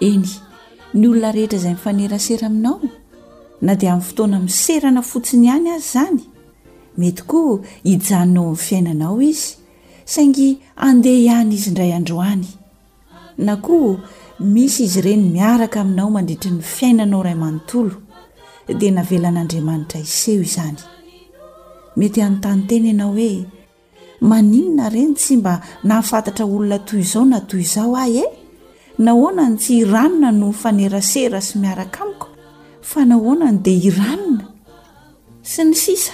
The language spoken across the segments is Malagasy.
Eny, ny olona rehetra izay mifanerasera aminao, na dia amin'ny fotoana miserana fotsiny ihany aza izany, mety koa hijanona ao amin'ny fiainanao izy, saingy handeha ihany izy indray andro any. Na koa misy izy ireny miaraka aminao mandritry ny fiainanao iray manontolo, dia navelan'Andriamanitra hiseho izany. Mety hanontany tena ianao hoe, Maninona re no tsy mba nahafantatra olona toy izao na toy izao aho e? Nahoana no tsy i Ranona no mifanerasera sy miaraka amiko fa nahoana no dia i Ranona? Sy ny sisa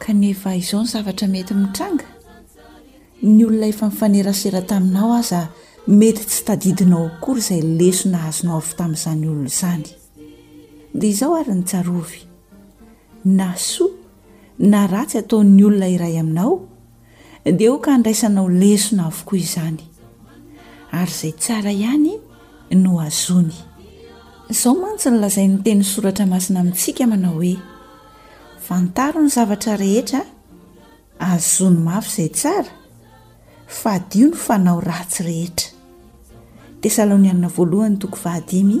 Kanefa izao ny zavatra mety mitranga, ny olona efa nifanerasera taminao aza mety tsy tadidinao akory izay lesona azonao avy tamin'izany olona izany. Dia izao ary no tsarovy, na soa na ratsy ataon'ny olona iray aminao, dia aoka handraisanao lesona avokoa izany, ary izay tsara ihany no azony. Izao mantsy no lazain'ny Teny Soratra Masina amintsika, manao hoe, Fantaro ny zavatra rehetra, azony mafy izay tsara, fadio ny fanao ratsy rehetra. Tessalonianina Voalohany toko fahadimy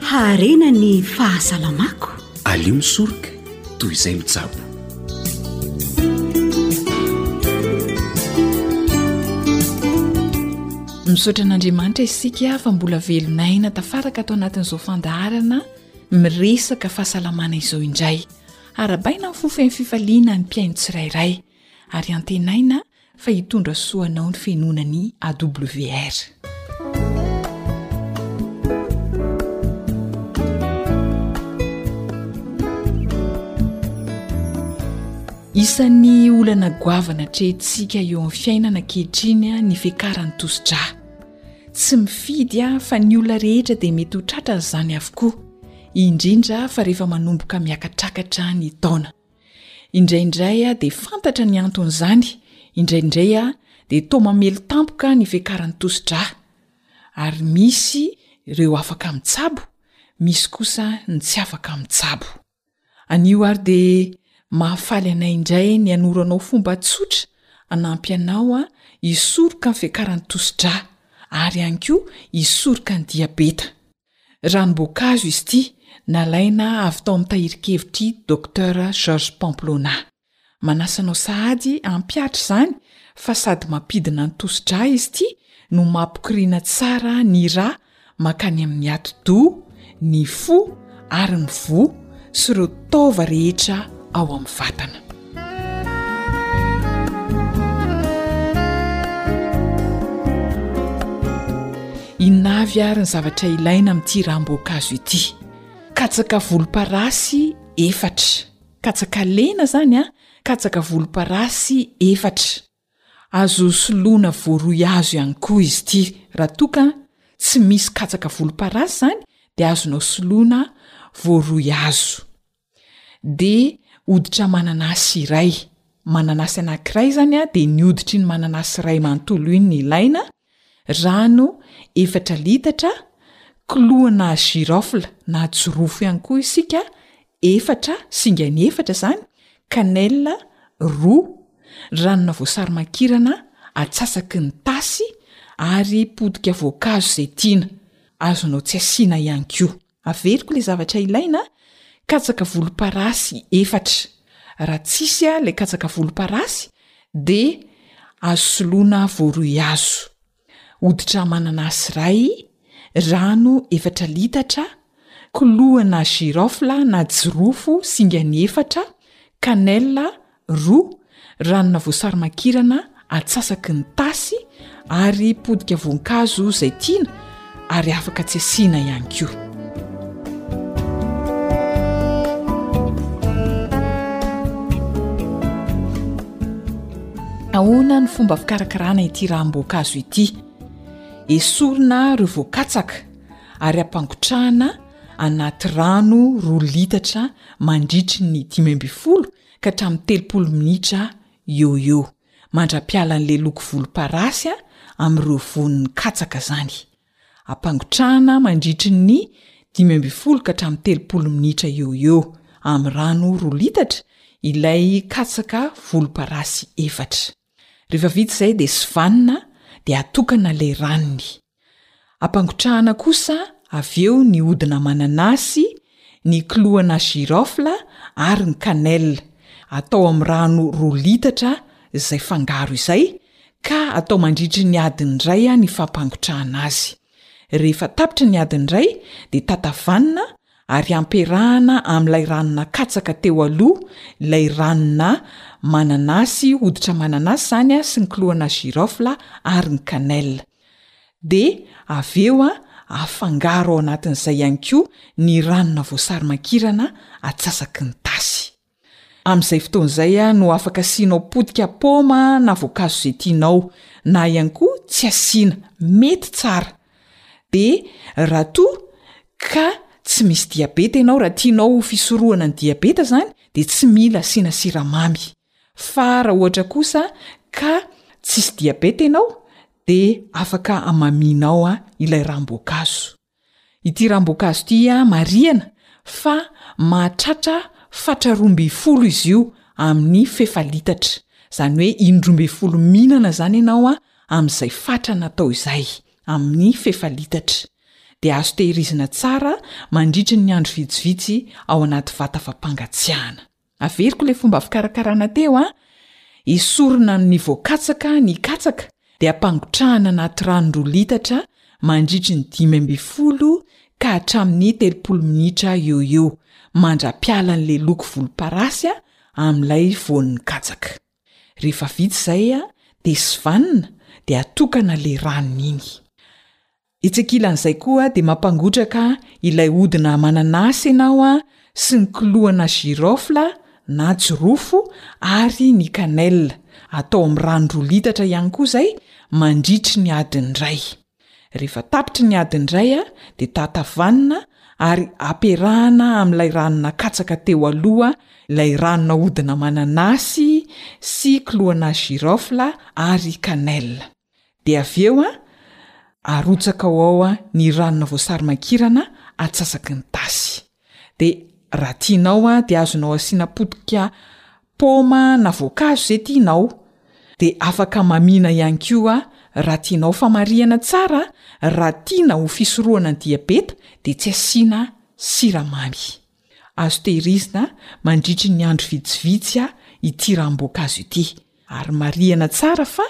Haharena ny fahasalamako. Aleo misoroka toy izay mijabo. Misaotra an'Andriamanitra isika fa mbola velon'aina tafaraka ato anatin'izao fandaharana miresaka fahasalamana izao indray. Harabaina ny fofen'ny fifaliana ny mpihaino tsirairay ary antenaina fa hitondra soa anao ny fenoana ny AWR. Isan'ny olana goavana atrehintsika eo amin'ny fiainana ankehitriny ny fiakaran'ny tosidra. Tsy mifidy fa ny olona rehetra dia mety ho tratrany izany avokoa, indrindra fa rehefa manomboka miakatrakatra ny taona. indraindray aho dia fantatra ny anton'izany indraindray aho dia toa mamely tampoka ny fiakaran'ny tosi-drà ary misy ireo afaka mitsabo misy kosa ny tsy afaka mitsabo anio ary dia mahafaly anay indray ny hanoro anao fomba tsotra hanampy anao a hisoroka ny fiakaran'ny tosi-drà ary ihany koa hisoroka ny diabeta Ranom-boankazo izy ity nalaina avy tao amin'ny tahirin-kevitr'i Docteur Georges Pamplona. Manasa anao sahady hampihatra izany fa sady mampidina ny tosi-drà izy ity no mampikoriana tsara ny rà mankany amin'ny atidoha, ny fo ary ny voa sy ireo taova rehetra ao amin'ny vatana. Inona avy ary ny zavatra ilaina amin'ity ranom-boankazo ity? Katsaka volomparasy efatra. Katsaka lena izany an, katsaka volomparasy efatra. Azo soloina voaroy azo ihany koa izy ity, raha toa ka tsy misy katsaka volomparasy izany dia azonao soloina voaroy azo. Dia hoditra mananasy iray, mananasy anankiray izany dia ny hoditry ny mananasy iray manontolo iny no ilaina, Rano efatra litatra, kiloa na girofle na jirofo ihany koa isika efatra, singainy efatra izany, cannelle roa, ranona voasary makirana atsasaky ny tasy ary potika voankazo izay tiana, azonao tsy asiana ihany koa. Averiko ilay zavatra ilaina, katsaka volomparasy efatra. Raha tsisy ilay katsaka volomparasy dia azo soloina voaroy hazo. Hoditra mananasy iray, rano efatra litatra, kilohana girofle na jirofo singany efatra, cannelle, roa, ranona voasary makirana atsasaky ny tasy ary potika voankazo izay tiana ary afaka tsy asiana ihany koa. Ahoana ny fomba fikarakarana ity ranom-boankazo ity? Esorina ireo voakatsaka ary ampangotrahana anaty rano roa litatra mandritry ny dimy ambin'ny folo ka hatramin'ny telopolo minitra eo ho eo, mandra-piala an'ilay loko volomparasy amin'ireo voan'ny katsaka izany. Ampangotrahana mandritry ny dimy ambin'ny folo ka hatramin'ny telopolo minitra eo ho eo, amin'ny rano roa litatra, ilay katsaka volomparasy efatra. Rehefa vita izay dia sivanina dia atokana ilay ranony. Ampangotrahana kosa avy eo ny hodina mananasy, ny kilohana girofle ary ny cannelle. Atao amin'ny rano roa litatra izay fangaro izay ka atao mandritry ny adiny iray ny fampangotrahana azy. Rehefa tapitra ny adiny iray dia tatavanina ary ampiarahana amin'ilay ranona katsaka teo aloha, ilay ranona mananasy, hoditra mananasy izany sy ny kilohana girofle ary ny cannelle. Dia avy eo afangaro ao anatin'izay ihany koa ny ranona voasarimakirana atsasaky ny tasy. Amin'izay fotoana izay no afaka asianao potika paoma na voankazo izay tianao, na ihany koa tsy asiana, mety tsara. Dia raha toa ka tsy misy diabeta ianao, raha tianao ho fisorohana ny diabeta izany, dia tsy mila asiana siramamy. Fa raha ohatra kosa ka tsisy diabeta ianao, dia afaka hamamianao ilay ranom-boankazo. Ity ranom-boankazo ity marihana fa mahatratra fatra roa ambin'ny folo izy io amin'ny fefa litatra, izany hoe indroa ambin'ny folo mihinana izany ianao amin'izay fatra natao izay amin'ny fefa litatra, dia azo tehirizina tsara mandritry ny andro vitsivitsy ao anaty vata fampangatsiahana. Averiko le fomba fikarakarana teo a, esorina amin'ny voakatsaka ny katsaka dia ampangotrahana anaty rano roa litatra mandritry ny dimy ambin'ny folo ka hatramin'ny telopolo minitra eo ho eo mandra-piala an'ilay loko volomparasy amin'ilay voan'ny katsaka. Rehefa vita izay dia sivanina dia atokana le ranony iny. Etsy ankilan'izay koa dia mampangotraka ilay hodina mananasy ianao sy ny kilohana girofle na jirofo ary ny cannelle, atao amin'ny rano roa litatra ihany koa izay mandritry ny adiny iray. Rehefa tapitry ny adiny iray dia tatavanina ary ampiarahana amin'ilay ranona katsaka teo aloha ilay ranona hodina mananasy sy kilohana girofle ary cannelle. Dia avy eo an, arotsaka ao ao an ny ranona voasary makirana atsasaky ny tasy. Dia raha tianao an dia azonao asiana potika paoma na voankazo izay tianao. Dia afaka mamina ihany koa raha tianao fa marihana tsara an, raha tiana ho fisorohana ny diabeta dia tsy asiana siramamy. Azo tehirizina mandritry ny andro vitsivitsy ity ranom-boankazo ity, ary marihana tsara fa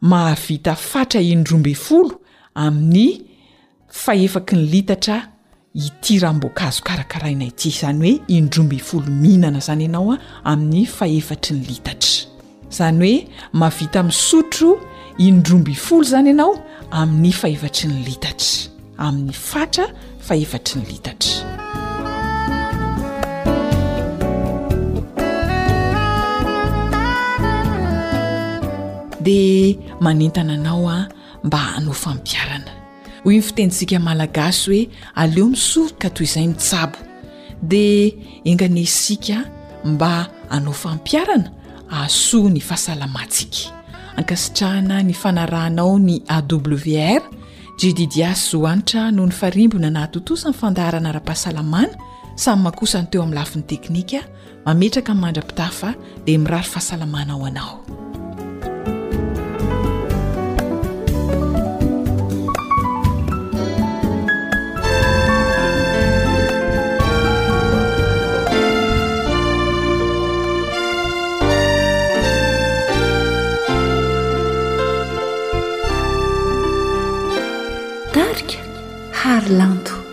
mahavita fatra in-droa ambin'ny folo amin'ny fahefaky ny litatra ity ranom-boankazo karakaraina ity, izany hoe in-droa ambin'ny folo mihinana izany ianao amin'ny fahefatry ny litatra. Izany hoe mahavita misotro indroa ambin'ny folo izany ianao amin'ny fahefatry ny litatra, amin'ny fatra fahefatry ny litatra. Dia manentana anao aho mba hanao fampiharana. Hoy ny fitenintsika malagasy hoe aleo misoroka toy izay mitsabo. Dia enganie isika mba hanao fampiharana hahasoa ny fahasalamantsika. Ankasitrahana ny fanarahanao ny AWR, Jdidias Zo Hanitra noho ny farimbona nahatontosa ny fandaharana ara-pahasalamana, samy makosa ny teo amin'ny lafiny teknika, Mametraka ny mandra-pitafa dia mirary fahasalamana ho anao. Tarika Harilanto.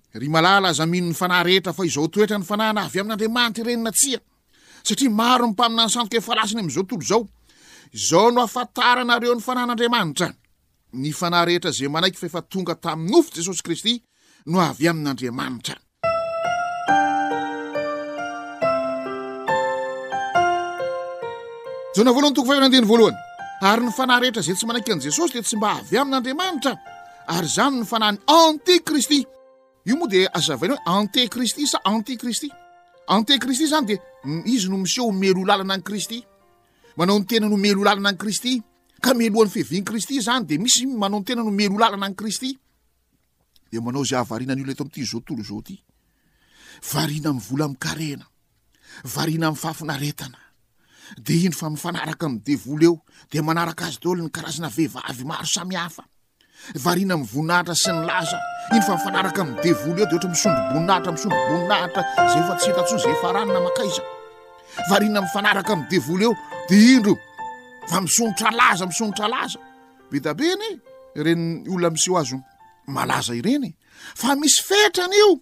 Ry malala, aza mino ny fanahy rehetra, fa izao toetra ny fanahy na avy amin'Andriamanitra ireny na tsia. Satria maro ny mpaminany sandoka efa lasany amin'izao tontolo izao. Izao no ahafantaranareo ny fanan'Andriamanitra, Ny fanahy rehetra izay manaiky fa efa tonga tamin'ny nofo Jesosy Kristy no avy amin'Andriamanitra. Jaona voalohany toko fahefa'ny andininy voalohany. Ary ny fanahy rehetra izay tsy manaiky an'i Jesosy dia tsy mba avy amin'Andriamanitra. ary izany no fanany antikristy io moa dia azavaina hoe antekristy sa antikristy antekristy zany dia izy no miseho ho melo lalana any kristy manao ny tena no melo lalana any kristy ka melohan'ny fevin kristy zany de misy manao ny tena no melo lalana any kristy de manao zay avarinan'olo eto amty zao tolo zao ty varina am vola amkarena variana amin'ny fahafinaretana dia indro fa mifanaraka amin'ny devoly eo dia manaraka azy daholo ny karazana vehivavy maro samy hafa variana amin'ny voninahitra sy ny laza indro fa mifanaraka amin'ny devoly eo dia ohatra misondro boninahitra misondro boninahitra izay efa tsy hita tsoa izay efa rano na makaiza variana mifanaraka amin'ny devoly eo dia indro fa misondrotra laza misondrotra laza be da be ny ireny olona miseho azo malaza ireny fa misy fetrany io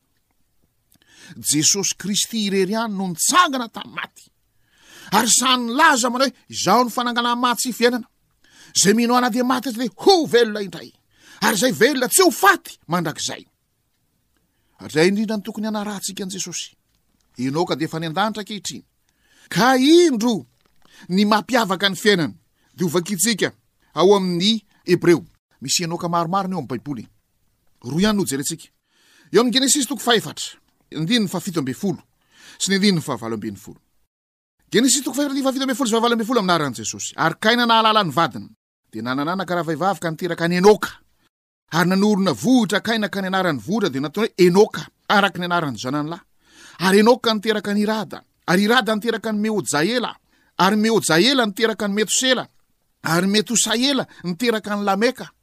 Jesosy Kristy irery ihany no nitsangana tamin'ny maty. Ary sany nilaza manao hoe izaho ny fananganana maty sy fiainana. Izay mino ana dia maty dia ho velona indray. Ary izay velona tsy ho faty mandrakizay. Ary izay indrindra ny tokony hanarahantsika an'i Jesosy. Enoka dia efa any an-danitra ankehitriny. Ka indro ny mampiavaka ny fiainany dia hovakintsika ao amin'ny Hebreo. Misy enoka maromaro ny ao amin'ny Baiboly. Roa ihany no hojerentsika. Eo amin'ny Genesisy toko fahefatra, andininy fahafito ambin'ny folo sy ny andininy fahavalo ambin'ny folo. Genesisy toko fahefatra andininy fahafito ambin'ny folo sy fahavalo ambin'ny folo amin'ny anaran'i Jesosy. Ary Kaina nahalala ny vadiny, dia nanana anaka rahavehivavy ka niteraka an'i Enoka. Ary nanorina vohitra Kaina ka ny anaran'ny vohitra dia nataony hoe Enoka, araka ny anaran'ny zanany lahy. Ary Enoka niteraka an'i Irada, ary Irada niteraka an'i Mehojaela, ary Mehojaela niteraka an'i Metosela, ary Metosaela niteraka an'i Lameka.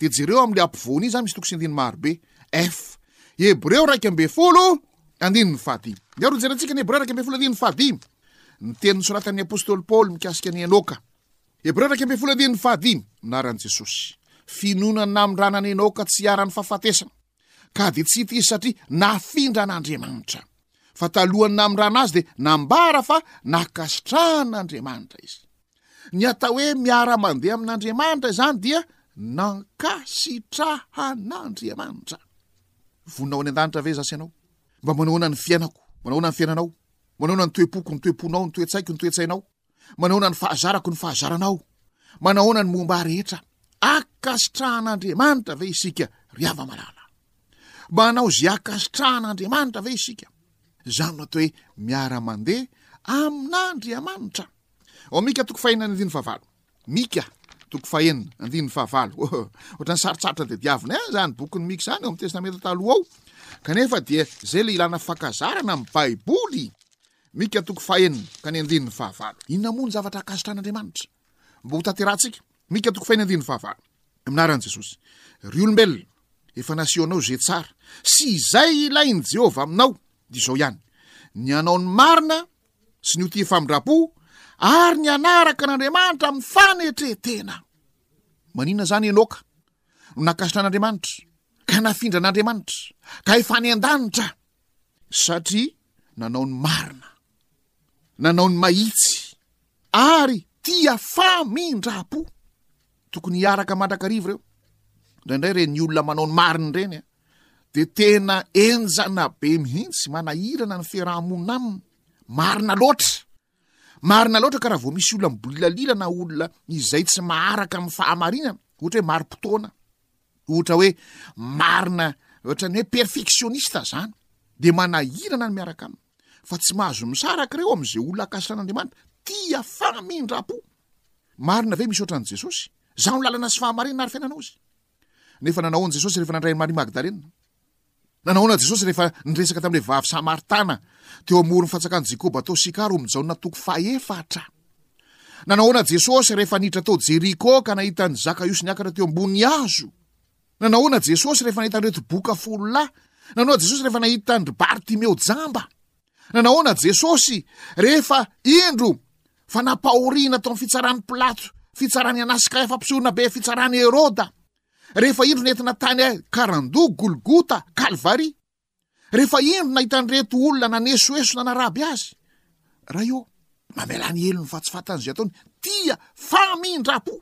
Dia jereo amin'ilay ampovoany iny izany misy toko sy andininy maro be. F. Hebreo iraika ambin'ny folo andininy fahadimy. Miaro ny jerentsika ny Hebreo iraika ambin'ny folo andininy fahadimy. Ny teny nosoratan'ny apostôly Paoly mikasika an'i Enôka. Hebreo iraika ambin'ny folo andininy fahadimy. Naran'i Jesosy. Finoana ny namindrana an'i Enôka tsy hiharan'ny fahafatesana. Ka dia tsy hita izy satria nafindra an'Andriamanitra. Fa talohan'ny namindrana azy dia nambara fa nankasitrahan'Andriamanitra izy. Ny atao hoe miara-mandeha amin'Andriamanitra izany dia nankasitrahan'Andriamanitra. Vonona ho any an-danitra ve za sy ianao? Mba manahoana ny fiainako? Manahoana ny fiainanao? Manahoana ny toe-poko, ny toe-ponao, ny toe-tsaiko, ny toe-tsainao? Manahoana ny fahazarako, ny fahazaranao? Manahoana ny momba rehetra? Akasitrahan'Andriamanitra ve isika ry hava-malala? Manao izay akasitrahan'Andriamanitra ve isika? Izany no atao hoe miara-mandeha amin'Andriamanitra. Ao Mika toko fahenina andininy fahavalo. Mika toko fahenina andininy fahavalo. Ohatran'ny sarotsarotra tadiavina eh, zany bokin'ny Mika zany ao amin'ny Testamenta Taloha ao. Kanefa dia zay le ilana fakazarana amin'ny Baiboly. Mika toko fahenina ka ny andininy fahavalo. Inona moa ny zavatra ankasitran'Andriamanitra? Mba hotanterahantsika. Mika toko fahenina andininy fahavalo. Amin'ny anaran'i Jesosy. Ry olombelona, efa nasehonao izay tsara sy izay ilain'i Jehovah aminao, dia izao ihany. Ny hanao ny marina sy ny ho tia famindram-po ary ny hanaraka an'Andriamanitra amin'ny fanetren-tena. Maninona izany Enoka no nankasitrahan'Andriamanitra ka nafindran'Andriamanitra ka efa any an-danitra? Satria nanao ny marina, nanao ny mahitsy ary tia famindram-po. Tokony hiaraka mandrakariva ireo indraindray ireny olona manao ny marina ireny. dia tena enjana be mihitsy manahirana ny fiarahamonina aminy marina loatra marina loatra ka raha vao misy olona mibolilaliana na olona izay tsy maharaka amin'ny fahamarinana ohatra hoe mari-potoana ohatra hoe marina ohatrany hoe perfectionista zany de manahirana ny miaraka aminy fa tsy mahazo misaraka ireo am'izay olona akasiran'andriamanitra tia famindra-po marina ve misy ohatran'i jesosy zaho ny lalana sy fahamarinana ary fiainana ozy Nefa nanao ahoana Jesosy rehefa nandray an'i Maria Magdalena? Nanao ahoana Jesosy rehefa niresaka tamin'ilay vavy Samaritana teo amoron'ny fantsakany Jekoba tao Sika Romy Jaona toko fahefatra? Nanao ahoana Jesosy rehefa niditra tao Jeriko ka nahita an'i Zakaiosy niakatra teo ambony hazo? Nanao ahoana Jesosy rehefa nahita an'ireto boka folo lahy? Nanao Jesosy rehefa nahita an-dry Bartimeo jamba? Nanahoana Jesosy rehefa indro fa nampahoriana tao amin'ny fitsaran'i Pilato, fitsaran'i Anasy Kaiafa mpisorona be, fitsaran'i Heroda, rehefa indro nentina tany Karandoha, Golgota, Kalvary, rehefa indro nahitan'ireto olona nanesoeso nanaraby azy. Raio, mamelà ny helony fa tsy fantany izay ataony, tia famindra-po.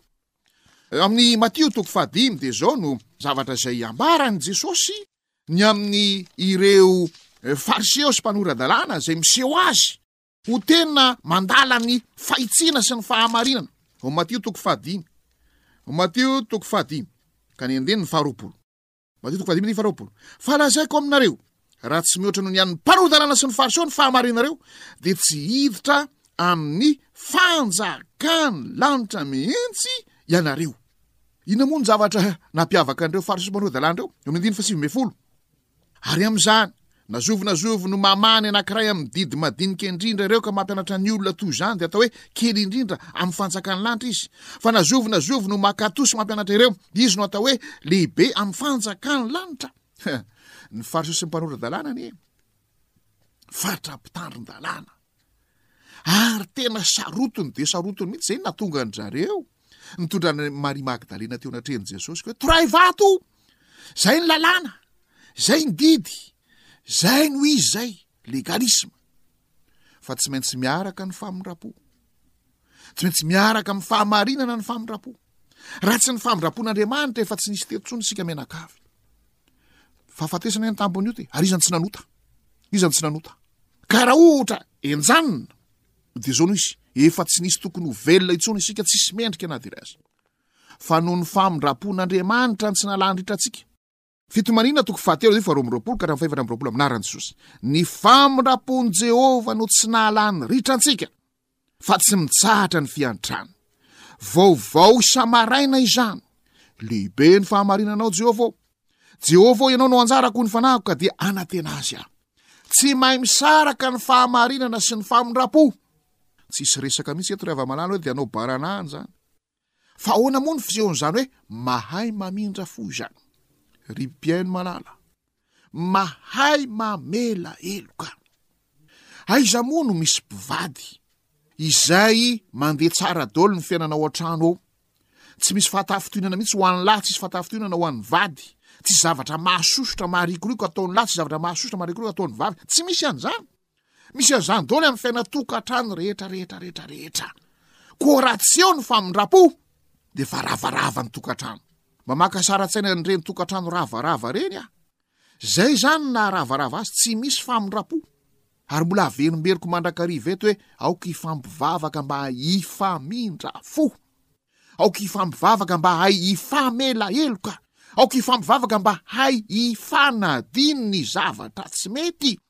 Amin'ny Matio toko fahadimy dia izao no zavatra izay ambaran'i Jesosy. ny amin' ireo Fariseo sy mpanora-dalàna izay miseho azy ho tena mandala ny fahitsiana sy ny fahamarinana. Ao Matio toko fahadimy. Ao Matio toko fahadimy, ka ny andininy faharoapolo. Matio toko fahadimy andininy faharoapolo. Fa lazaiko aminareo, raha tsy mihoatra noho ny an' ny mpanora-dalàna sy ny Fariseo ny fahamarinanareo, dia tsy hiditra amin' ny fanjakan' ny lanitra mihitsy ianareo. Inona moa no zavatra nampiavaka an'ireo Fariseo mpanao dalàna ireo? Eo amin'ny andininy fahasivy ambin'ny folo. Ary amin'izany, na zovy na zovy no mamaha ny anankiray amin'ny didy madinika indrindra ireo ka mampianatra ny olona toy izany, dia atao hoe kely indrindra amin'ny fanjakan'ny lanitra izy. Fa na zovy na zovy no mankatò sy mampianatra ireo, izy no atao hoe lehibe amin'ny fanjakan'ny lanitra. Ny Fariseo sy ny mpanora-dalàna anie faritra mpitandrin-dalàna. Ary tena sarotiny dia sarotiny mihitsy izay nahatonga an-dry zareo nitondra an'i Maria Magdalena teo anatrehan'i Jesosy koa hoe toray vato o! Izay ny lalàna, izay ny didy, izay no izy izay, legalisma. Fa tsy maintsy miaraka ny famindram-po. tsy maintsy miaraka amin'ny fahamarinana ny famindram-po raha tsy ny famindram-pon'andriamanitra efa tsy nisy teto tsony isika menakavy fahafatesana any tambony io ty ary izany tsy nanota izany tsy nanota ka raha ohatra enjanona de zao no izy efa tsy nisy tokony ho velona intsony isika tsisy mendrika na dira azy fa noho ny famindram-pon'andriamanitra ny tsy nalandritra antsika Fito Marina toko fahatelo andininy faharoa amby roapolo ka hatramin'ny fahefatra amby roapolo Amin'ny anaran'i Jesosy, ny famindrampon'i Jehovah no tsy nahalany ritra antsika, fa tsy mitsahatra ny fiantrany. Vaovao isa-maraina izany. Lehibe ny fahamarinanao, Jehovah ô! Jehovah ô, ianao no anjarako, ny fanahiko, ka dia anantena azy aho. Tsy mahay misaraka ny fahamarinana sy ny famindram-po. Tsisy resaka mihitsy eto ry hava-malala hoe dia hanao baranahana izany. Fa ahoana moa ny fisehon'izany hoe mahay mamindra fo izany? Ry mpihaino malala, mahay mamela heloka. Aiza moa no misy mpivady izay mandeha tsara dolo ny fiainana ao an-trano ao? Tsy misy fahatafintohinana mihitsy ho an'ny lahy, tsy misy fahatafintohinana ho an'ny vady. Tsy zavatra mahasosotra, maharikoriko ataon'ny lahy, tsy zavatra mahasosotra, maharikoriko ataon'ny vavy. Tsy misy an'izany. Misy an'izany daholo amin'ny fiainatokantrano rehetra rehetra rehetra rehetra koa raha tsy eo ny famindra-po de efa ravarava ny tokantrano mba maka sara-tsaina nyreny tokantrano ravarava reny ah zay zany na ravarava azy tsy misy famindra-po ary mbola averimberiko mandrakariva eto hoe aoka hifampivavaka mba hifamindra fo aoka hifampivavaka mba hay hifamela heloka aoka hifampivavaka mba hay hifanadiny ny zavatra tsy mety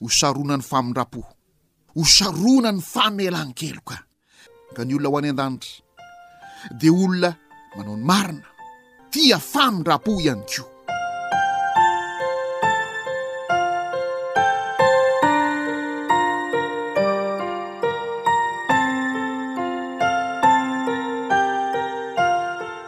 ho sarona ny famindram-po, ho sarona ny famelan-keloka. Ka ny olona ho any an-danitra dia olona manao ny marina, tia famindram-po ihany koa.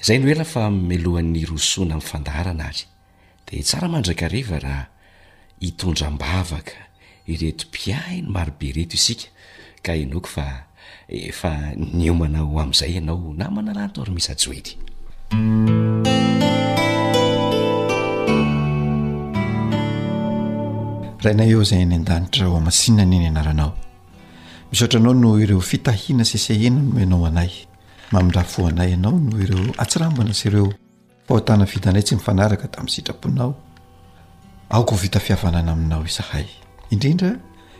Izay no ela fa melohan'ny hirosoana amin'ny fandaharana ary dia tsara mandrakariva raha hitondra am-bavaka ireto mpihaino marobe ireto isika ka inoako fa efa niomana ho amin'izay ianao namana Lanto ary Misa Joely. Rainay eo izay any an-danitra ho hamasinina ny anaranao. Misaotra anao noho ireo fitahiana sy sehena nomenao anay. Mamindrà fo anay Ianao noho ireo hatsirambana sy ireo fahotana vitanay tsy mifanaraka tamin'ny sitraponao. Aoka ho vita fihavanana aminao izahay, indrindra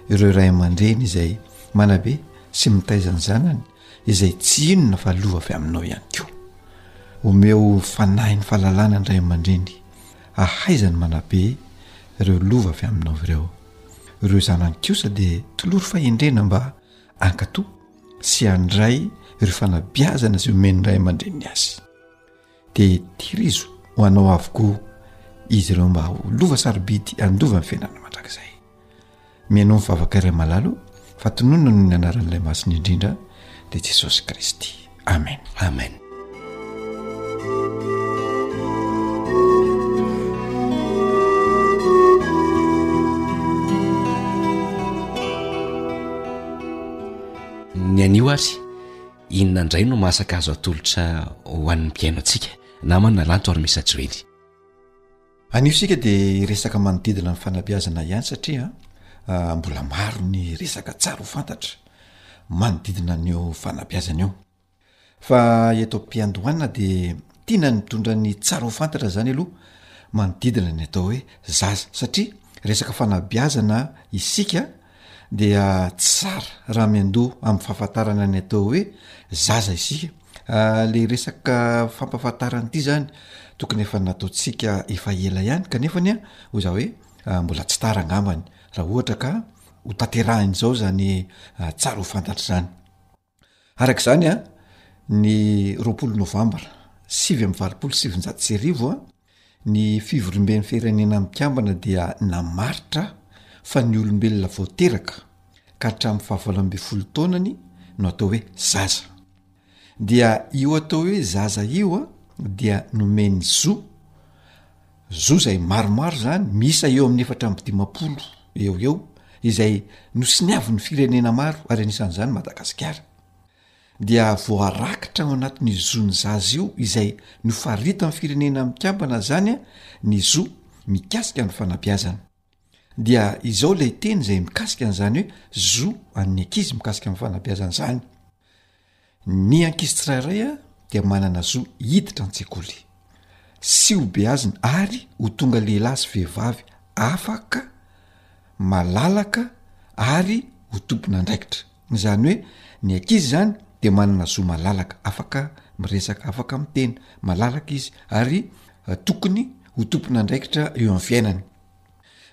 ireo ray aman-dreny izay manabe sy mitaiza ny zanany izay tsy inona fa lova avy aminao ihany koa. Omeo fanahin'ny fahalalana ny ray aman-dreny ahaiza ny manabe ireo lova avy aminao ireo. Ireo zanany kosa dia tolory fahendrena mba hankato sy handray ireo fanabiazana izay omen'ny ray aman-dreniny azy de tirizo ho anao avokoa izy ireo mba ho lova sarobidy andova ny fiainana mandrakizay mihaino ny vavaka iray malalo fa tononona noho ny anaran'ilay masina indrindra de jesosy kristy Amen. Amen. ny anio ary inona indray no masaka azo atolotra ho an'ny mpiaino antsika namana lanto ary misa joely Anio isika dia hiresaka manodidina ny fanabeazana ihany satria mbola maro ny resaka tsara ho fantatra manodidina an'io fanabeazana io. Fa eto am-piandohana dia tiana ny mitondra ny tsara ho fantatra izany aloha manodidina ny atao hoe zaza satria resaka fanabeazana isika dia tsara raha miandoha amin'ny fahafantarana ny atao hoe zaza isika. Ilay resaka fampahafantarana ity izany tokony efa nataontsika efa ela ihany kanefany a, hoy izaho hoe mbola tsy tara angambany raha ohatra ka hotanterahin'izao izany tsara ho fantatra izany. Araka izany, ny roapolo novambra sivy amby valopolo sy sivinjato sy arivo, ny Fivoriamben'ny Firenena Mikambana dia namaritra fa ny olombelona vao teraka ka hatramin'ny fahavalo ambin'ny folo taonany no atao hoe zaza. Dia io atao hoe zaza io dia nomeny zo Zo izay maromaro izany, miisa eo amin'ny efatra amby dimampolo eo ho eo, izay nosiniavin'ny firenena maro ary anisan'izany Madagasikara, dia voarakitra ao anatin'io zon'ny zaza io izay nofaritan'ny Firenena Mikambana izany ny zo mikasika ny fanabeazana. dia izao lay teny izay mikasika an'izany hoe zo an'ny ankizy mikasika amin'ny fanabeazana izany ny ankizy tsirairay a dia manana zo hiditra an-tsekoly sy ho beazina ary ho tonga lehilahy sy vehivavy afaka malalaka ary ho tompon' andraikitra Izany hoe ny ankizy izany dia manana zo malalaka afaka miresaka, afaka miteny, malalaka izy ary tokony ho tompon'andraikitra eo amin'ny fiainany.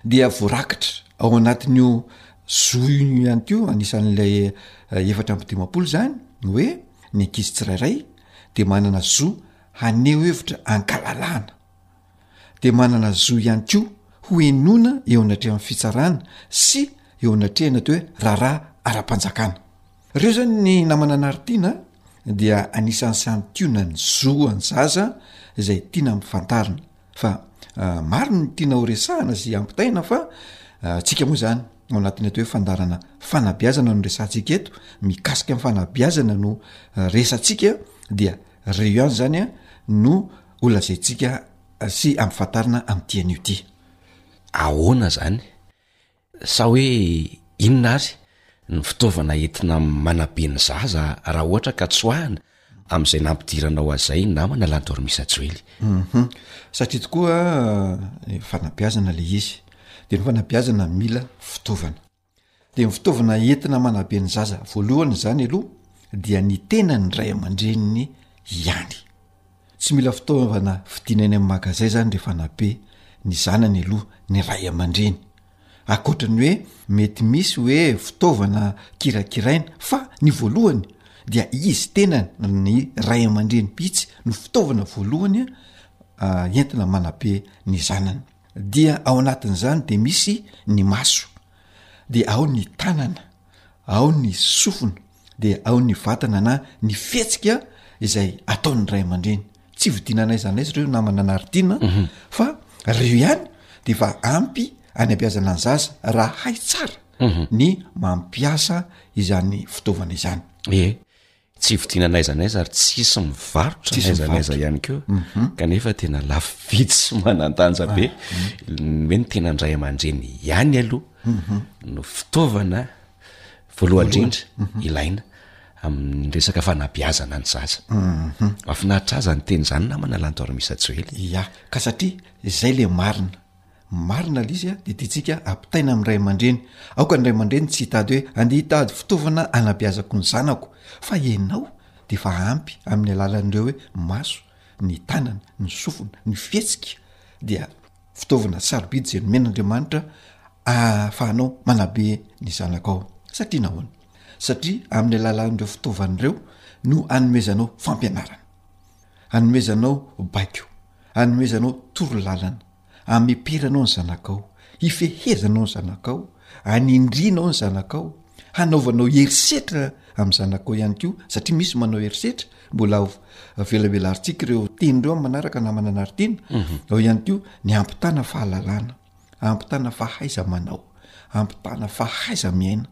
Dia voarakitra ao anatin'io zo io ihany koa anisan'ilay efatra amby dimampolo izany ny hoe ny ankizy tsirairay dia manana zo haneho hevitra ankalalahana dia manana zo ihany koa ho henoina eo anatrehan'ny fitsarana sy eo anatrehana atao hoe raharaha ara-panjakana reo zany ny namananaritiana dia anisan'ny santiona ny zo any zaza izay tiana ampifantarina fa ah, maro ny tiana ho resahana zy ampitaina fa ah, tsika moa zany ao anatin'ny atao hoe fandarana fanabiazana no resantsika eto mikasika ny fanabiazana no ah, resantsika dia reo ihany zany a no ho lazaintsika sy ampifantarina amin'ity anio ity. Ahoana izany? Sa hoe inona ary ny fitaovana entina manabe ny zaza raha ohatra ka tsoahina amin'izay nampidiranao azay ny namana la Dormisa Joely? Hum-hum. Satria tokoa fanabeazana ilay izy. Dia ny fanabeazana mila fitaovana. Dia ny fitaovana entina manabe ny zaza voalohany izany aloha dia ny tenan'ny ray aman-dreniny ihany. Tsy mila fitaovana vidiana eny amin'ny magazay izany rehefa hanabe ny zanany aloha ny ray aman-dreny. Ankoatra ny hoe mety misy hoe fitaovana kirakiraina fa ny voalohany dia izy tenany ny ray aman-dreny mihitsy no fitaovana voalohany entina manabe ny zanany. dia ao anatin'izany dia misy ny maso dia ao ny tanana ao ny sofina dia ao ny vatana na ny fihetsika izay ataony ray aman-dreny tsy vidina anaiza anaiza reo namana anaritiana mhm. fa reo ihany de efa ampy any ampiazana ny zaza raha hay tsara mhm. ny mampiasa izany fitaovana izany e tsy vidiana n'aiza n'aiza ary tsisy mivarotra Tsisy n'aiza n'aiza mivarotra. ihany koa Mhm. kanefa tena lafo vidy sy manan-danja be ny hoe ny tena ndray aman-dreny ihany aloha Mhm. no fitaovana voalohany indrindra Mhm. ilaina amin'ny resaka fanabeazana ny zaza Mhm. mahafinaritra ahy izany teny izany namana lanto ary misajoely Ia, ka satria izay le marina. Marina ilay izy a, dia tiantsika ampitaina amin'ny ray aman-dreny. Aoka ny ray aman-dreny tsy hitady hoe andeha hitady fitaovana hanabeazako ny zanako, fa ianao dia efa ampy amin'ny alalan'ireo hoe maso, ny tanana, ny sofina, ny fihetsika, dia fitaovana sarobidy izay nomen'Andriamanitra ahafahanao manabe ny zanakao. Satria nahoana? Satria amin'ny alalan'ireo fitaovana ireo no anomezanao fampianarana, anomezanao baiko, anomezanao toro lalana. Hameperanao ny zanakao, hifehezanao ny zanakao, hanindrianao ny zanakao, hanaovanao herisetra amin'ny zanakao ihany koa satria misy manao herisetra mbola velavelarintsika ireo teny ireo am manaraka na mananaritiana mhm. ao ihany koa ny ampitana fahalalana ampitana fahaiza manao ampitana fahaiza miaina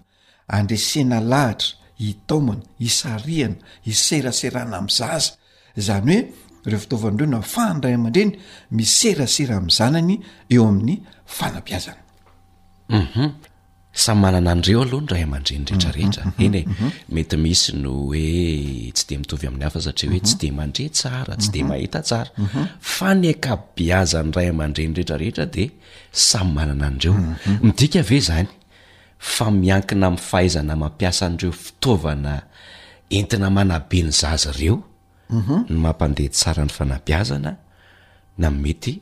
Andresena lahatra, hitaomana, hisarihana, hiseraserana amin'ny zaza. Izany hoe ireo fitaovana ireo no ahafahan'ny ray aman-dreny miserasera amin'ny zanany eo amin'ny fanabeazana. Uhum. Samy manana an'ireo aloha ny ray aman-dreny rehetrarehetra. Mhm. Eny e, mhm. mety misy no hoe tsy dia mitovy amin'ny hafa satria hoe tsy mhm. dia mandre tsara, tsy dia mahita tsara. Fa ny akabeazan'ny ray aman-dreny rehetrarehetra dia samy manana an'ireo. Midika ve izany fa miankina amin'ny fahaizana mampiasa an'ireo fitaovana entina manabe ny zaza ireo ny mampandeha tsara ny fanabeazana na mety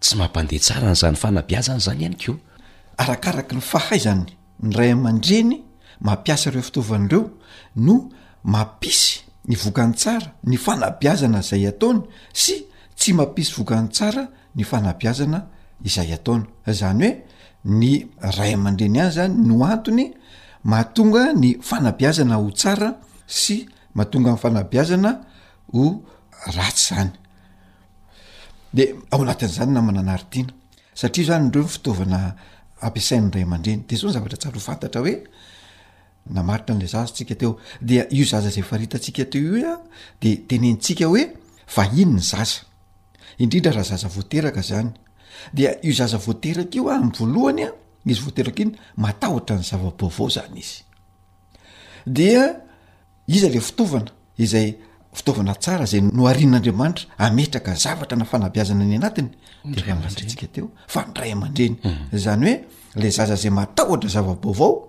tsy mampandeha tsara an'izany fanabeazana izany ihany koa. Arakaraky ny fahaizany ny ray aman-dreny mampiasa ireo fitaovana ireo no mampisy ny vokany tsara ny fanabeazana izay ataony sy tsy mampisy vokany tsara ny fanabeazana izay ataony. Izany hoe ny ray aman-dreny ihany zany no antony mahatonga ny fanabeazana ho tsara sy mahatonga ny fanabeazana ho ratsy zany. De ao anatin'izany namana anari-tiana satria zany reo ny fitaovana ampiasain'ny ray aman-dreny. De zao ny zavatra tsara ho fantatra hoe. namaritra an'ilay zaza tsika teo dia io zaza izay faritantsika teo io a de tenentsika hoe vahiny ny zaza indrindra raha zaza voateraka zany dia io zaza voateraka io a am voalohany a izy voateraka iny matahotra ny zava-baovao zany izy dia iza le fitaovana izay fitaovana tsara zay noharin'andriamanitra ametraka zavatra na fanabeazana ny anatiny de raha matsika teo fa ny ray aman-dreny zany hoe le zaza zay matahotra zava-baovao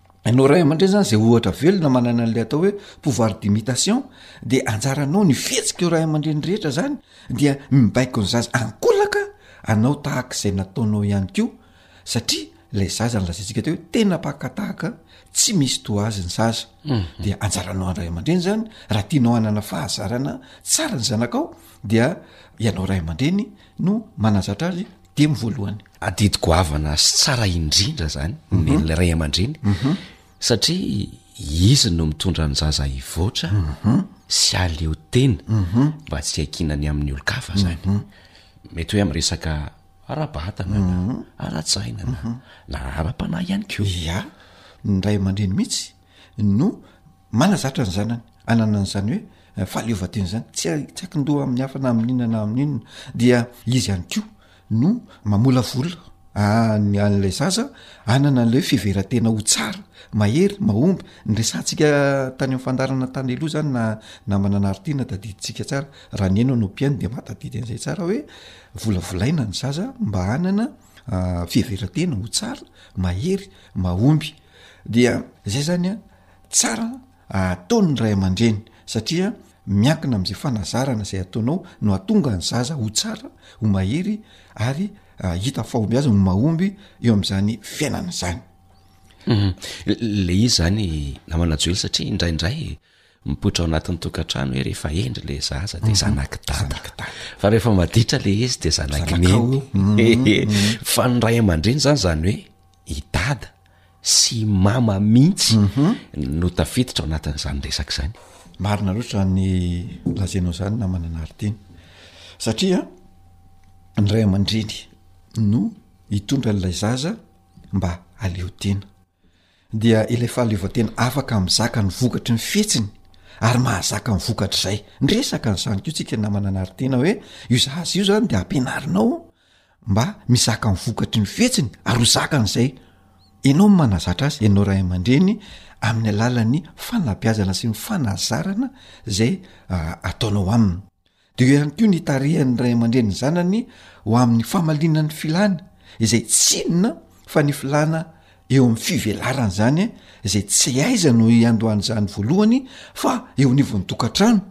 Ianao ray aman-dreny zany zay ohatra velona manana an'lay atao hoe pouvoir d'imitation de anjaranao ny fihetsika eo ray aman-dreny rehetra zany dia mibaiko ny zaza ankolaka anao tahaka izay nataonao ihany ko satria lay zaza ny lazaintsika teo hoe tena pakatahaka tsy misy to azy ny zaza mhm. dia anjaranao andray aman-dreny zany raha tianao hanana fahazarana tsara ny zanakao dia ianao ray aman-dreny no manazatra azy dia mi voalohany adidy goavana sy tsara indrindra zany mhm. ny lray aman-dreny mhm. satria izy no mitondra ny zaza hivoatra mhm. sy aleo tena mba tsy haikina ny amin'ny olon-kafa zany mety hoe am resaka ara-batana na ara-tsainana na ara-panahy ihany ko ya ny ray aman-dreny mihitsy no manazatra ny zanany anana an'izany hoe fahaleovantena izany tsy a tsy akin-doha amin'ny hafa na amin'inona na amin'inona dia izy ihany koa no mamolavola any an'ilay zaza anana an'ilay hoe fiheveran-tena ho tsara mahery mahomby ny resantsika tany amin'ny fandarana tany aloha zany na namana anaritiana tadidintsika tsara raha ny eno no mpihaino dia mahatadidy an'izay tsara hoe volavolaina ny zaza mba hanana fiheveran-tena ho tsara mahery mahomby Dia zay zany a tsara ataon'ny ray aman-dreny satria miankina am'zay fanazarana zay ataonao no atonga ny zaza ho tsara ho mahery ary hita fahombiazana ho mahomby eo am'zany fiainana zany mhm. le izy zany namana joely satria indraindray mipoitra ao anatin'ny tokantrano hoe rehefa endry le zaza de mhm. zanaky danaka da fa rehefa maditra le izy de zanaky neny mhm. fa ny ray aman-dreny zany zany hoe i dada sy i mama mihitsy no tafiditra ao anatin'izany resaka izany. Marina loatra izany lazainao izany namana Nariteny satria ny ray aman-dreny no hitondra an'ilay zaza mba haleo tena dia ilay fahaleovantena afaka mizaka ny vokatry ny fihetsiny ary mahazaka ny vokatra izay. Niresaka an'izany koa isika namana Naritena hoe io zaza io izany dia ampianarinao mba mizaka ny vokatry ny fihetsiny ary ho zakany izay ianao no manazatra azy, ianao ray aman-dreny, amin'ny alalan'ny fanabeazana sy ny fanazarana izay ataonao aminy. Dia eo ihany koa ny itarihan'ny ray aman-dreny ny zanany ho amin'ny famaliana ny filàny, izay tsy inona fa ny filàna eo amin'ny fivelarany izany izay tsy aiza no iandohan'izany voalohany fa eo anivon'ny tokantrano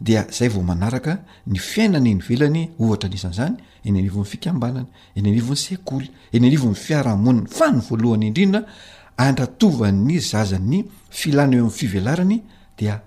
dia zay vao manaraka ny fiainana eny velany ohatra anisan'izany eny anivon'ny fikambanana eny anivon'ny sekoly eny anivon'ny fiarahamonina fa ny voalohany indrindra andratovan'ny zazan'ny filana eo amin'ny fivelarany dia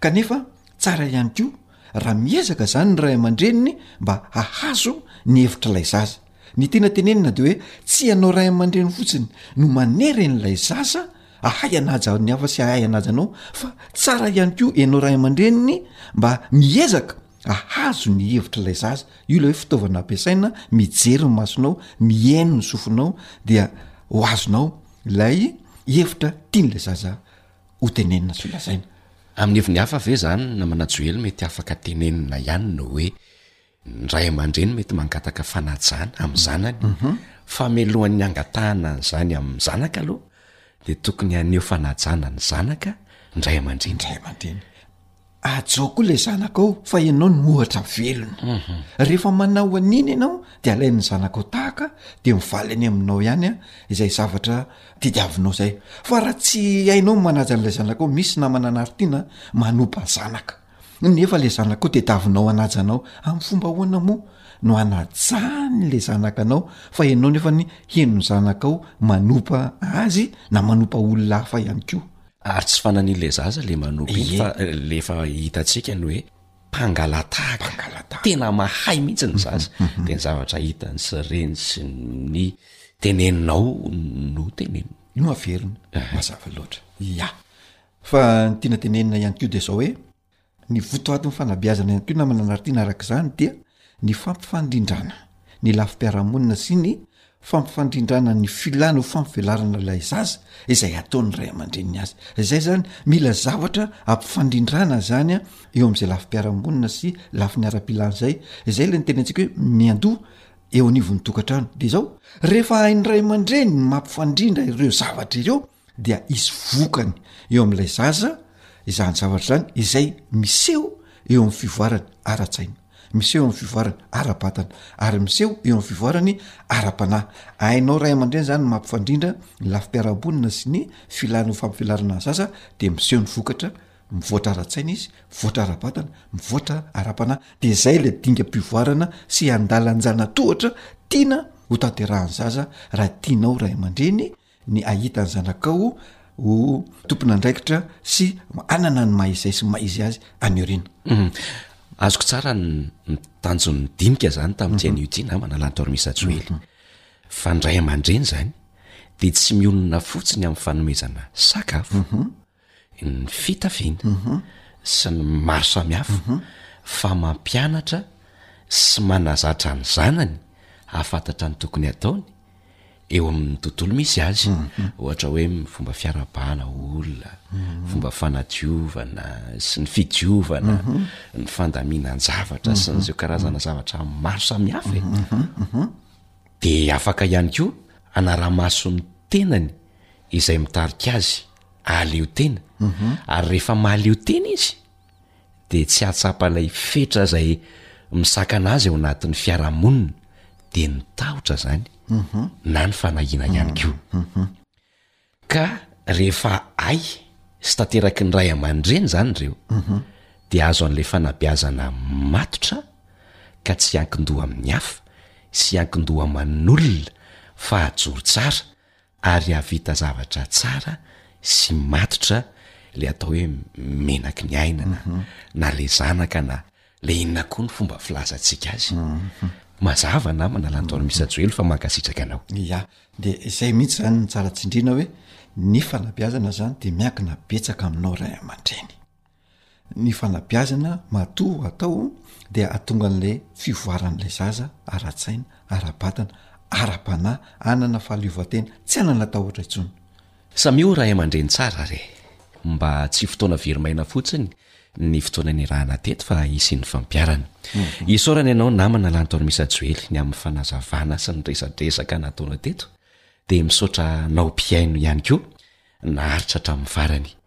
kanefa tsara ihany koa raha miezaka izany ny ray aman-dreniny mba hahazo ny hevitr'ilay zaza ny tena tenenina dia hoe tsy ianao ray aman-dreny fotsiny no manery an'ilay zaza ahay anaja ny hafa sy ahay anaja anao fa tsara ihany koa ianao ray aman-dreniny mba miezaka ahazo ny hevitra ilay zaza io ilay hoe fitaovana ampiasaina mijery ny masonao mihaino ny sofinao dia ho azonao ilay hevitra tian'ilay zaza ho tenenina sy ho lazaina. Amin'ny heviny hafa ve izany namana Joely mety afaka tenenina ihany ny hoe ny ray aman-dreny mety mangataka fanajana amin'ny zanany fa mialohan'ny hangatahana an'izany amin'ny zanaka aloha dia tokony haneho fanajana ny zanaka ny ray aman-dreny. ajao koa ilay zanakao fa ianao no ohatra velona mhm. rehefa manao an'iny ianao de alain'ny zanakao tahaka de mivaly any aminao ihany a izay zavatra didiavinao zay fa raha tsy hainao manaja n'ilay zanakao misy namana anaritiana manoba zanaka nefa le zanakao de davinao anajanao amn'ny fomba hoana moa no anajany le zanaka anao fa ianao nefa ny henony zanakao manopa azy na manopa olona hafa ihany koa Ary tsy fananian'ilay zaza ilay manopy iny fa ilay efa hitantsika ny hoe mpangalatahaka. Mpangalatahaka. Tena mahay mihitsy ny zaza. Mhm, mhm. Dia ny zavatra hitany sy reny sy ny teneninao no teneniny. No averiny. Mazava loatra. Ya. Fa ny tiana tenenina ihany koa dia izao hoe Ny votoatin'ny fanabeazana ihany koa namana Nartiana araka izany dia ny fampifandrindrana ny lafim-piarahamonina sy ny fampifandrindrana ny filàna ho fampivelarana ilay zaza izay ataon'ny ray aman-dreniny azy. Izay izany, mila zavatra ampifandrindrana izany eo amin'izay lafim-piarahamonina sy lafiny ara-pilàna izay. Izay ilay nitenentsika hoe miandoha eo anivon'ny tokantrano. Dia izao, rehefa hain'ny ray aman-dreny ny mampifandrindra ireo zavatra ireo, dia hisy vokany eo amin'ilay zaza izany zavatra izany izay miseho eo amin'ny fivoarany ara-tsaina miseho eo amin'ny fivoarany ara-batana ary miseho eo amin'ny fivoarany ara-panahy ainao ray aman-dreny zany mampifandrindra ny lafi-piarabonina sy ny filany ho fampivelarana ny zaza de miseho ny vokatra mivoatra ara-tsaina izy mivoatra ara-batana mivoatra ara-panahy de zay ilay dingam-pivoarana sy andalan-janatohatra tiana ho tanterahan'ny zaza raha tianao ray aman-dreny ny ahita ny zanakao ho tompon'andraikitra sy anana ny maha izay sy maha izy azy any aoriana. Azoko tsara ny tanjon'ny dinika izany tamin'ny mhm. JNUJ na manalan'ny Tormisa Joely. Mhm. Fa ny ray aman-dreny izany dia tsy mionona fotsiny amin'ny fanomezana sakafo mhm. ny fitafiana sy ny maro samihafa fa mampianatra sy manazatra ny zanany hahafantatra ny tokony hataony eo amin'ny tontolo misy azy ohatra hoe ny fomba fiarahabana olona fomba fanadiovana sy ny fidiovana ny fandaminan-javatra sy n'izao karazana zavatra maro samihafa e dia afaka ihany koa hanara-maso ny tenany izay mitarika azy Ahaleo tena. Ary rehefa mahaleo tena izy dia tsy hahatsapa ilay fetra izay misakana azy ao anatin'ny fiarahamonina, dia ny tahotra izany na ny fanahiana ihany koa. Ka rehefa hay sy tanteraky ny ray aman-dreny izany ireo, dia azo an'ilay fanabeazana matotra ka tsy hiankin-doha amin'ny hafa sy hiankin-doha aman'olona fa hajoro tsara ary hahavita zavatra tsara sy matotra le atao hoe menaky ny aina na na le zanaka na le inona koa ny fomba filazantsika azy mazava namana lantaona misa joely fa mankasitraka anao ya de izay mihitsy zany ny tsara tsindrina hoe ny fanabeazana zany de miankina betsaka aminao ray aman-dreny Ny fanabeazana matoa atao dia hahatonga an'ilay fivoaran'ilay zaza ara-tsaina, ara-batana, ara-panahy hanana fahaleovantena, tsy hanana tahotra intsony. Samia ray aman-dreny tsara re! Mba tsy fotoana very maina fotsiny ny fotoana nirahana teto fa hisy nifampiharana. Isaorana ianao namana lany tao ny Misa Joely ny amin'ny fanazavana sy ny resadresaka nataonao teto dia misaotra anao mpihaino ihany koa naharitra hatramin'ny farany.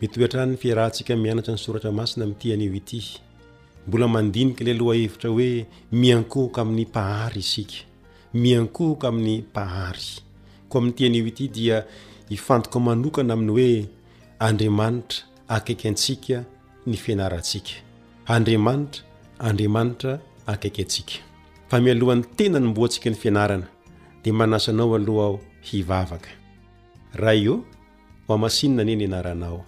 Mitovy hatrany ny fiarahantsika mianatra ny soratra masina amin'ity anio ity. Mbola mandinika ilay lohahevitra hoe miankohoka amin'ny Mpahary isika. Miankohoka amin'ny Mpahary. Koa amin'ity anio ity dia hifantoka manokana amin'ny hoe Andriamanitra akaiky antsika ny fianarantsika. Andriamanitra, Andriamanitra akaiky antsika. Fa mialohan'ny tena anombohantsika ny fianarana dia manasa anao aloha aho hivavaka. Ray ô! Hohamasinina anie ny anaranao.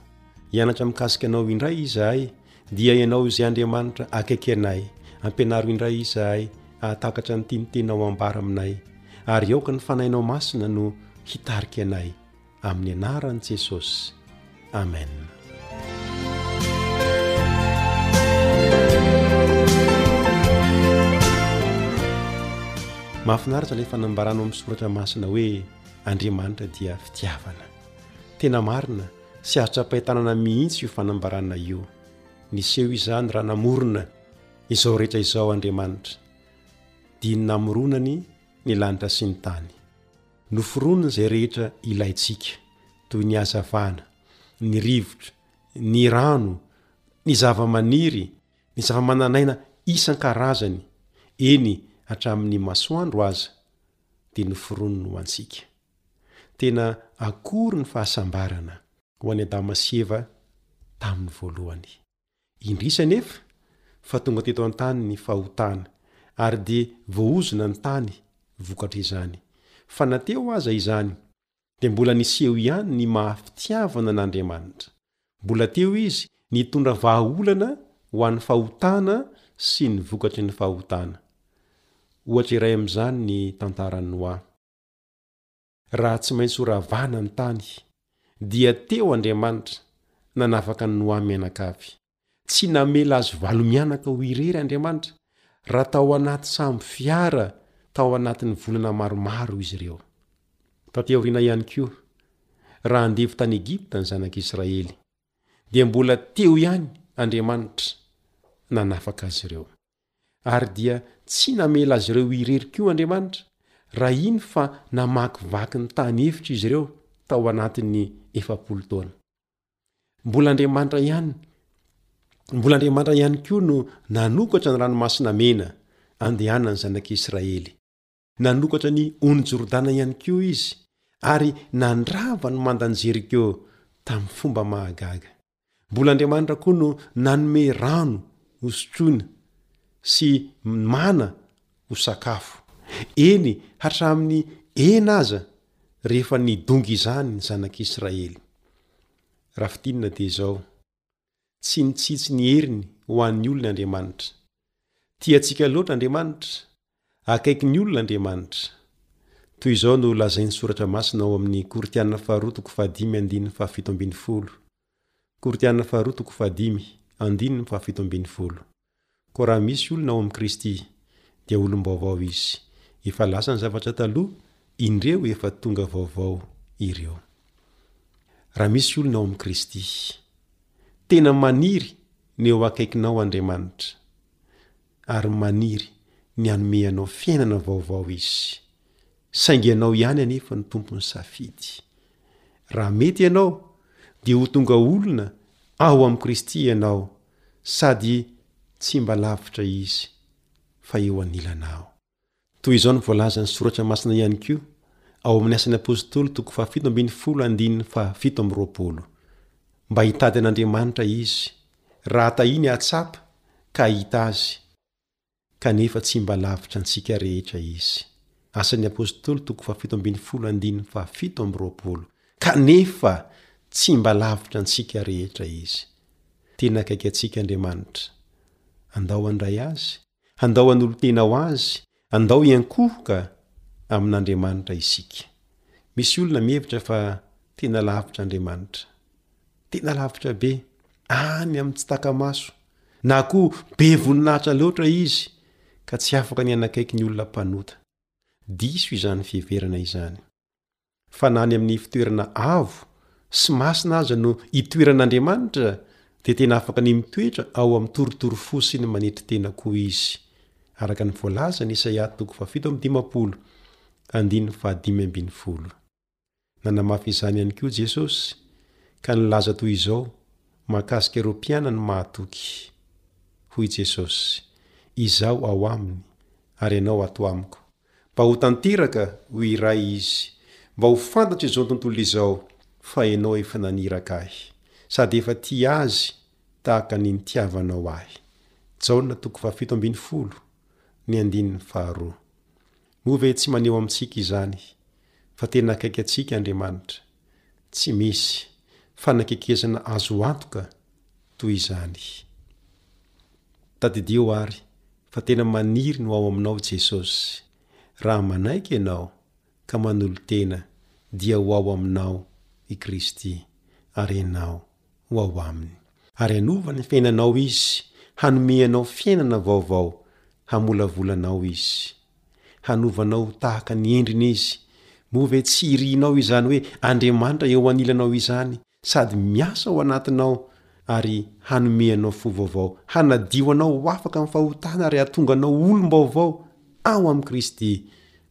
Hianatra mikasika anao indray izahay, dia ianao izay Andriamanitra akaiky anay. Ampianaro indray izahay hahatakatra ny tian'ny teninao ambara aminay, ary aoka ny fanahinao masina no hitarika anay. Amin'ny anaran'i Jesosy. Amen. mahafinaritra ilay fanambarana amin'ny soratra masina hoe Andriamanitra dia fitiavana. Tena marina sy hatram-pahitanana mihitsy io fanambarana io. Niseho izany raha namorona izao rehetra izao Andriamanitra, dia ny namoronany ny lanitra sy ny tany. Noforoniny izay rehetra ilaintsika, toy ny hazavana, ny rivotra, ny rano, ny zavamaniry, ny zavamananaina isan-karazany, eny hatramin'ny masoandro aza, dia noforoniny ho antsika. Tena akory ny fahasambarana ho an'i Adama sy Eva tamin'ny voalohany! Indrisy anefa fa tonga teto an-tany ny fahotana, ary dia voaozona ny tany vokatr'izany. Fa na teo aza izany, dia mbola niseho ihany ny maha fitiavana an'Andriamanitra. Mbola teo izy nitondra vahaolana ho an'ny fahotana sy ny vokatry ny fahotana. Ohatra iray amin'izany ny tantaran'i Noa. Raha tsy maintsy horavana ny tany, dia teo Andriamanitra nanafaka an'i Noa mianakavy. Tsy namela azy valo-mianaka ho irery Andriamanitra, raha tao anaty sambo fiara tao anatin'ny volana maromaro izy ireo. Tatỳ aoriana ihany koa, raha andevo tany Egypta ny Zanak'i Israely, dia mbola teo ihany Andriamanitra nanafaka azy ireo. Ary dia tsy namela azy ireo ho irery koa Andriamanitra, raha iny fa namakivaky ny tany efitra izy ireo tao anatin'ny efapolo taona. Mbola Andriamanitra ihany Mbola Andriamanitra ihany koa no nanokatra ny Ranomasina Mena andehanan'ny Zanak'Israely. Nanokatra ny Ony Jordana ihany koa Izy, ary nandrava ny mandan'i Jeriko tamin'ny fomba mahagaga. Mbola Andriamanitra koa no nanome rano hosotroina sy mana ho sakafo. Eny, hatramin'ny hena aza rehefa nidongy izany ny zanak'Israely. Raha fintinina dia izao, tsy nitsitsy ny heriny ho an'ny olony Andriamanitra. Tia antsika loatra Andriamanitra, akaiky ny olona Andriamanitra. Toy izao no lazain'ny Soratra Masina ao amin'ny Korintiana faharoa toko fahadimy andininy fahafito ambin'ny folo. Korintiana faharoa toko fahadimy andininy fahafito ambin'ny folo. Koa raha misy olona ao amin'i Kristy, dia olom-baovao izy, efa lasa ny zavatra taloha, indreo efa tonga vaovao ireo. Raha misy olona ao amin'i Kristy, tena maniry ny eo akaikinao Andriamanitra, ary maniry ny hanome anao fiainana vaovao izy. Saingy ianao ihany anefa no tompon'ny safidy. Raha mety ianao, dia ho tonga olona ao amin'i Kristy ianao Sady tsy mba lavitra izy fa eo anilanao. Toy izao no voalazan'ny Soratra Masina ihany koa ao amin'ny Asan'ny Apostoly toko fahafito ambin'ny folo andininy fahafito amby roapolo, Mba hitady an'Andriamanitra izy, raha tahiny hahatsapa ka hahita azy, kanefa tsy mba lavitra antsika rehetra Izy. Asan'ny Apostoly toko fahafito ambin'ny folo andininy fahafito amby roapolo, kanefa tsy mba lavitra antsika rehetra Izy. Tena akaiky antsika Andriamanitra. Andao handray Azy, andao hanolo-tena ho Azy, andao hiankohoka amin'Andriamanitra isika. Misy olona mihevitra fa tena lavitra Andriamanitra. Tena lavitra be, any amin'ny tsy taka-maso, na koa be voninahitra loatra izy ka tsy afaka ny hanakaiky ny olona mpanota. Diso izany fiheverana izany. Fa na any amin'ny fitoerana avo sy masina aza no itoeran'Andriamanitra, dia tena afaka ny mitoetra ao amin'ny torotoro fo sy ny manetry tena koa izy, araka ny voalazan'i Isaia toko fahafito amby dimampolo, andininy fahadimy ambin'ny folo. Nanamafy izany ihany koa Jesosy, ka nilaza toy izao mahakasika ireo mpianany mahatoky, Hoy Jesosy, Izaho ao aminy, ary ianao ato amiko. Mba ho tanteraka, hoy i Ray izy, mba ho fantatry izao tontolo izao fa ianao efa naniraka ahy, sady efa tia azy tahaka ny nitiavanao ahy. Jaona toko fahafito ambin'ny folo, ny andininy faharoa. Moa ve tsy maneho amintsika izany fa tena akaiky antsika Andriamanitra? Tsy misy fanakekezana azo antoka toy izany. Tadidio àry fa tena maniry ny ho ao aminao Jesosy. Raha manaiky ianao ka manolo-tena, dia ho ao aminao i Kristy, ary ianao ho ao aminy, ary hanova ny fiainanao Izy, hanome anao fiainana vaovao, hamolavola anao Izy. Hanova anao ho tahaka ny endriny Izy. Moa ve tsy irinao izany hoe Andriamanitra eo anilanao izany, sady miasa ao anatinao ary hanome anao fo vaovao, hanadio anao ho afaka amin'ny fahotana ary hahatonga anao olom-baovao ao amin'i Kristy?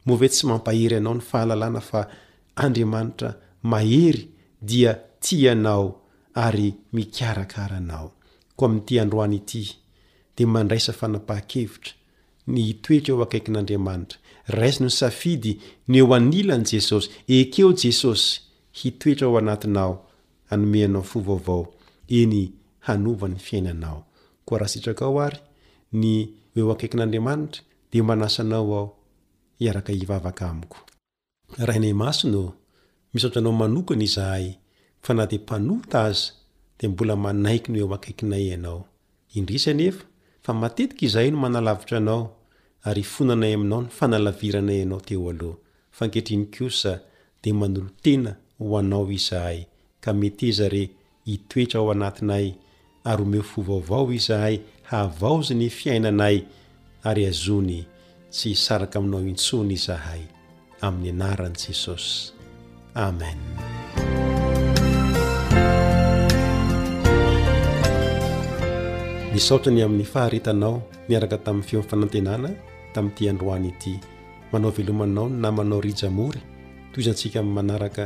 Moa ve tsy mampahery anao ny fahalalana fa Andriamanitra mahery dia tia anao ary mikarakara anao. Koa amin'ity androany ity dia mandraisa fanapahan-kevitra ny hitoetra eo akaikin'Andriamanitra. Raiso ny safidy ny eo anilan'i Jesosy. Ekeo Jesosy hitoetra ao anatinao hanome anao fo vaovao, eny hanova ny fiainanao. Koa raha sitrakao ary ny ho eo akaikin'Andriamanitra dia manasa anao aho hiaraka hivavaka amiko. Rainay Masina ô! Misaotra Anao manokana izahay fa na dia mpanota aza dia mbola manaiky ny ho eo akaikinay Ianao. Indrisy anefa fa matetika izahay no manalavitra Anao ary ifonanay aminao ny fanalaviranay Anao teo aloha, fa ankehitriny kosa dia manolo-tena ho Anao izahay ka meteza re Hitoetra ao anatinay, ary omeo fo vaovao izahay hahavaozy ny fiainanay, ary hazony tsy hisaraka aminao intsony izahay, amin'ny anaran'i Jesosy. Amen. Misaotra ny amin'ny faharetanao niaraka tamin'ny feon'ny fanantenana tamin'ity androany ity. Manao veloma anao ny namanao Rija Mory. Tohizantsika amin'ny manaraka.